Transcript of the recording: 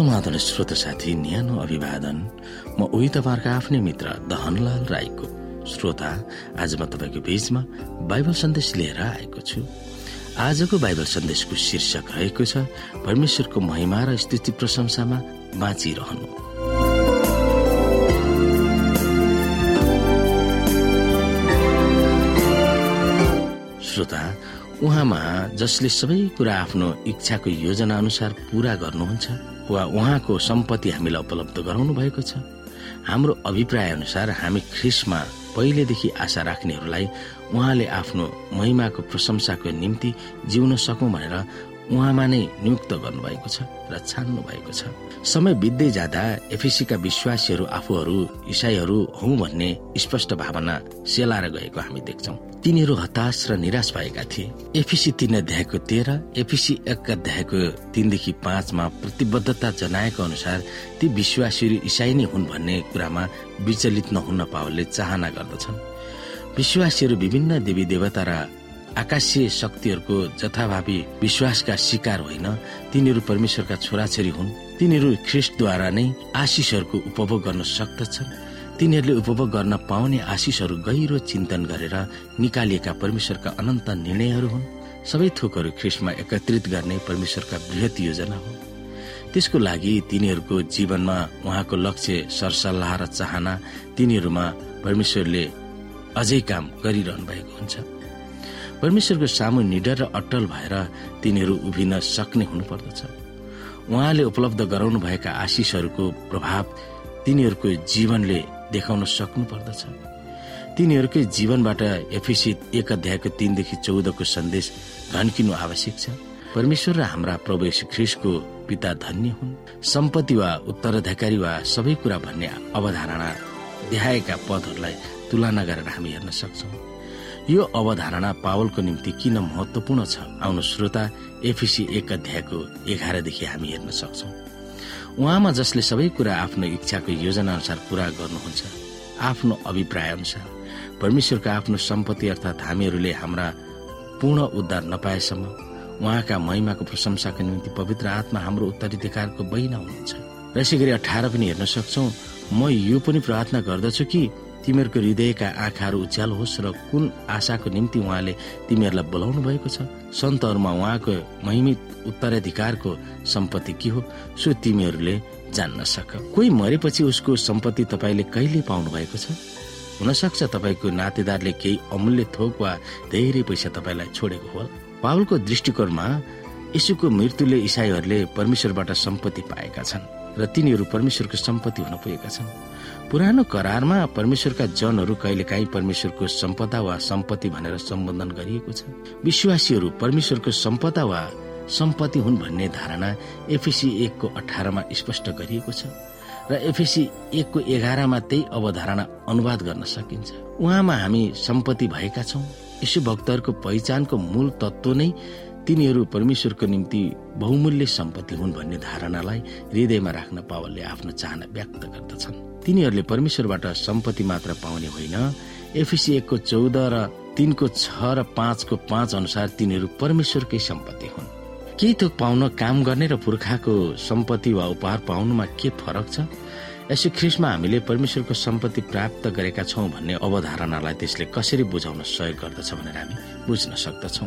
समाधान श्रोत साथी न्यानो अभिवादन। म उही तपाईँहरूको आफ्नै मित्र दहनलाल राईको श्रोता आज म तपाईँको बीचमा बाइबल सन्देश लिएर आएको छु। आजको बाइबल सन्देशको शीर्षक रहेको छ परमेश्वरको महिमा र स्थिति प्रशंसामा बाँचिरहनु। श्रोता उहाँमा जसले सबै कुरा आफ्नो इच्छाको योजना अनुसार पूरा गर्नुहुन्छ वा उहाँको सम्पत्ति हामीलाई उपलब्ध गराउनु भएको छ। हाम्रो अभिप्राय अनुसार हामी ख्रिसमा पहिलेदेखि आशा राख्नेहरूलाई उहाँले आफ्नो महिमाको प्रशंसाको निम्ति जिउन सकौं भनेर उहाँमा नै नियुक्त गर्नुभएको छ र छान्नु भएको छ। समय बित्दै जाँदा एफिसीका विश्वासीहरू आफूहरू इसाईहरू हौ भन्ने स्पष्ट भावना सेलाएर गएको हामी देख्छौ। तिनीहरू हताश र निराश भएका थिए। एफिसी तीन अध्यायको तेह्र एफिसी एक अध्यायको तीनदेखि पाँचमा प्रतिबद्धता जनाएको अनुसार ती विश्वासीहरू इसाई नै हुन् भन्ने कुरामा विचलित नहुन पावलले चाहना गर्दछन्। विश्वासीहरू विभिन्न देवी देवता र आकाशीय शक्तिहरूको जथाभावी विश्वासका शिकार होइन। तिनीहरू परमेश्वरका छोराछोरी हुन्। तिनीहरू ख्रिस्टद्वारा नै आशिषहरूको उपभोग गर्न सक्दछन् तिनीहरूले उपभोग गर्न पाउने आशिषहरू गहिरो चिन्तन गरेर निकालिएका परमेश्वरका अनन्त निर्णयहरू हुन्। सबै थोकहरू ख्रिस्टमा एकत्रित गर्ने परमेश्वरका वृहत योजना हो त्यसको लागि तिनीहरूको जीवनमा उहाँको लक्ष्य सरसल्लाह र चाहना तिनीहरूमा परमेश्वरले अझै काम गरिरहनु भएको हुन्छ। परमेश्वरको सामु निडर र अटल भएर तिनीहरू उभिन सक्ने हुनुपर्दछ। उहाँले उपलब्ध गराउनु भएका आशिषहरूको प्रभाव तिनीहरूको जीवनले देखाउन सक्नु पर्दछ तिनीहरूकै जीवनबाट एफिसी एक अध्यायको तीनदेखि चौधको सन्देश घन्किनु आवश्यक छ। परमेश्वर र हाम्रा प्रभु ख्रिसको पिता धन्य हुन्। सम्पत्ति वा उत्तराधिकारी वा सबै कुरा भन्ने अवधारणा देखाएका पदहरूलाई तुलना गरेर हामी हेर्न सक्छौँ। यो अवधारणा पावलको निम्ति किन महत्वपूर्ण छ आउनु श्रोता एफिसी एक अध्यायको एघारदेखि हामी हेर्न सक्छौँ। उहाँमा जसले सबै कुरा आफ्नो इच्छाको योजना अनुसार पूरा गर्नुहुन्छ आफ्नो अभिप्राय अनुसार परमेश्वरको आफ्नो सम्पत्ति अर्थात् हामीहरूले हाम्रा पूर्ण उद्धार नपाएसम्म उहाँका महिमाको प्रशंसाको निम्ति पवित्र आत्मा हाम्रो उत्तराधिकारको बहिना हुनुहुन्छ। र यसै गरी अठार पनि हेर्न सक्छौ म यो पनि प्रार्थना गर्दछु कि तिमीहरूको हृदयका आँखाहरू उज्यालो होस् र कुन आशाको निम्ति उहाँले तिमीहरूलाई बोलाउनु भएको छ? सन्तहरूमा उहाँको महिमित उत्तराधिकारको सम्पत्ति के हो? सो तिमीहरूले जान्न सक। कोही मरेपछि उसको सम्पत्ति तपाईँले कहिले पाउनु भएको छ? हुनसक्छ तपाईँको नातेदारले केही अमूल्य थोक वा धेरै पैसा तपाईँलाई छोडेको होला पावलको दृष्टिकोणमा यसुको मृत्युले इसाईहरूले परमेश्वरबाट सम्पत्ति पाएका छन्। र तिनीहरू परमेश्वरको सम्पत्ति हुन पुगेका छन्। पुरानो करारमा परमेश्वरका जनहरू कहिलेकाहीँ परमेश्वरको सम्पदा वा सम्पत्ति भनेर सम्बोधन गरिएको छ। विश्वासीहरू परमेश्वरको सम्पदा वा सम्पत्ति हुन् भन्ने धारणा एफिसी एकको अठारमा स्पष्ट गरिएको छ र एफिसी एकको एघारमा त्यही अवधारणा अनुवाद गर्न सकिन्छ। उहाँमा हामी सम्पत्ति भएका छौँ। यशु भक्तहरूको पहिचानको मूल तत्व नै तिनीहरू परमेश्वरको निम्ति बहुमूल्य सम्पत्ति हुन् भन्ने धारणालाई हृदयमा राख्न पावलले आफ्नो चाहना व्यक्त गर्दछन्। तिनीहरूले परमेश्वरबाट सम्पत्ति मात्र पाउने होइन। एफिसी एकको चौध र तिनको छ र पाँचको पाँच अनुसार तिनीहरू परमेश्वरकै सम्पत्ति हुन्। केही थोक पाउन काम गर्ने र पुर्खाको सम्पत्ति वा उपहार पाउनुमा के फरक छ? यसो ख्रिसमा हामीले परमेश्वरको सम्पत्ति प्राप्त गरेका छौँ भन्ने अवधारणालाई त्यसले कसरी बुझाउन सहयोग गर्दछ भनेर हामी बुझ्न सक्दछौ।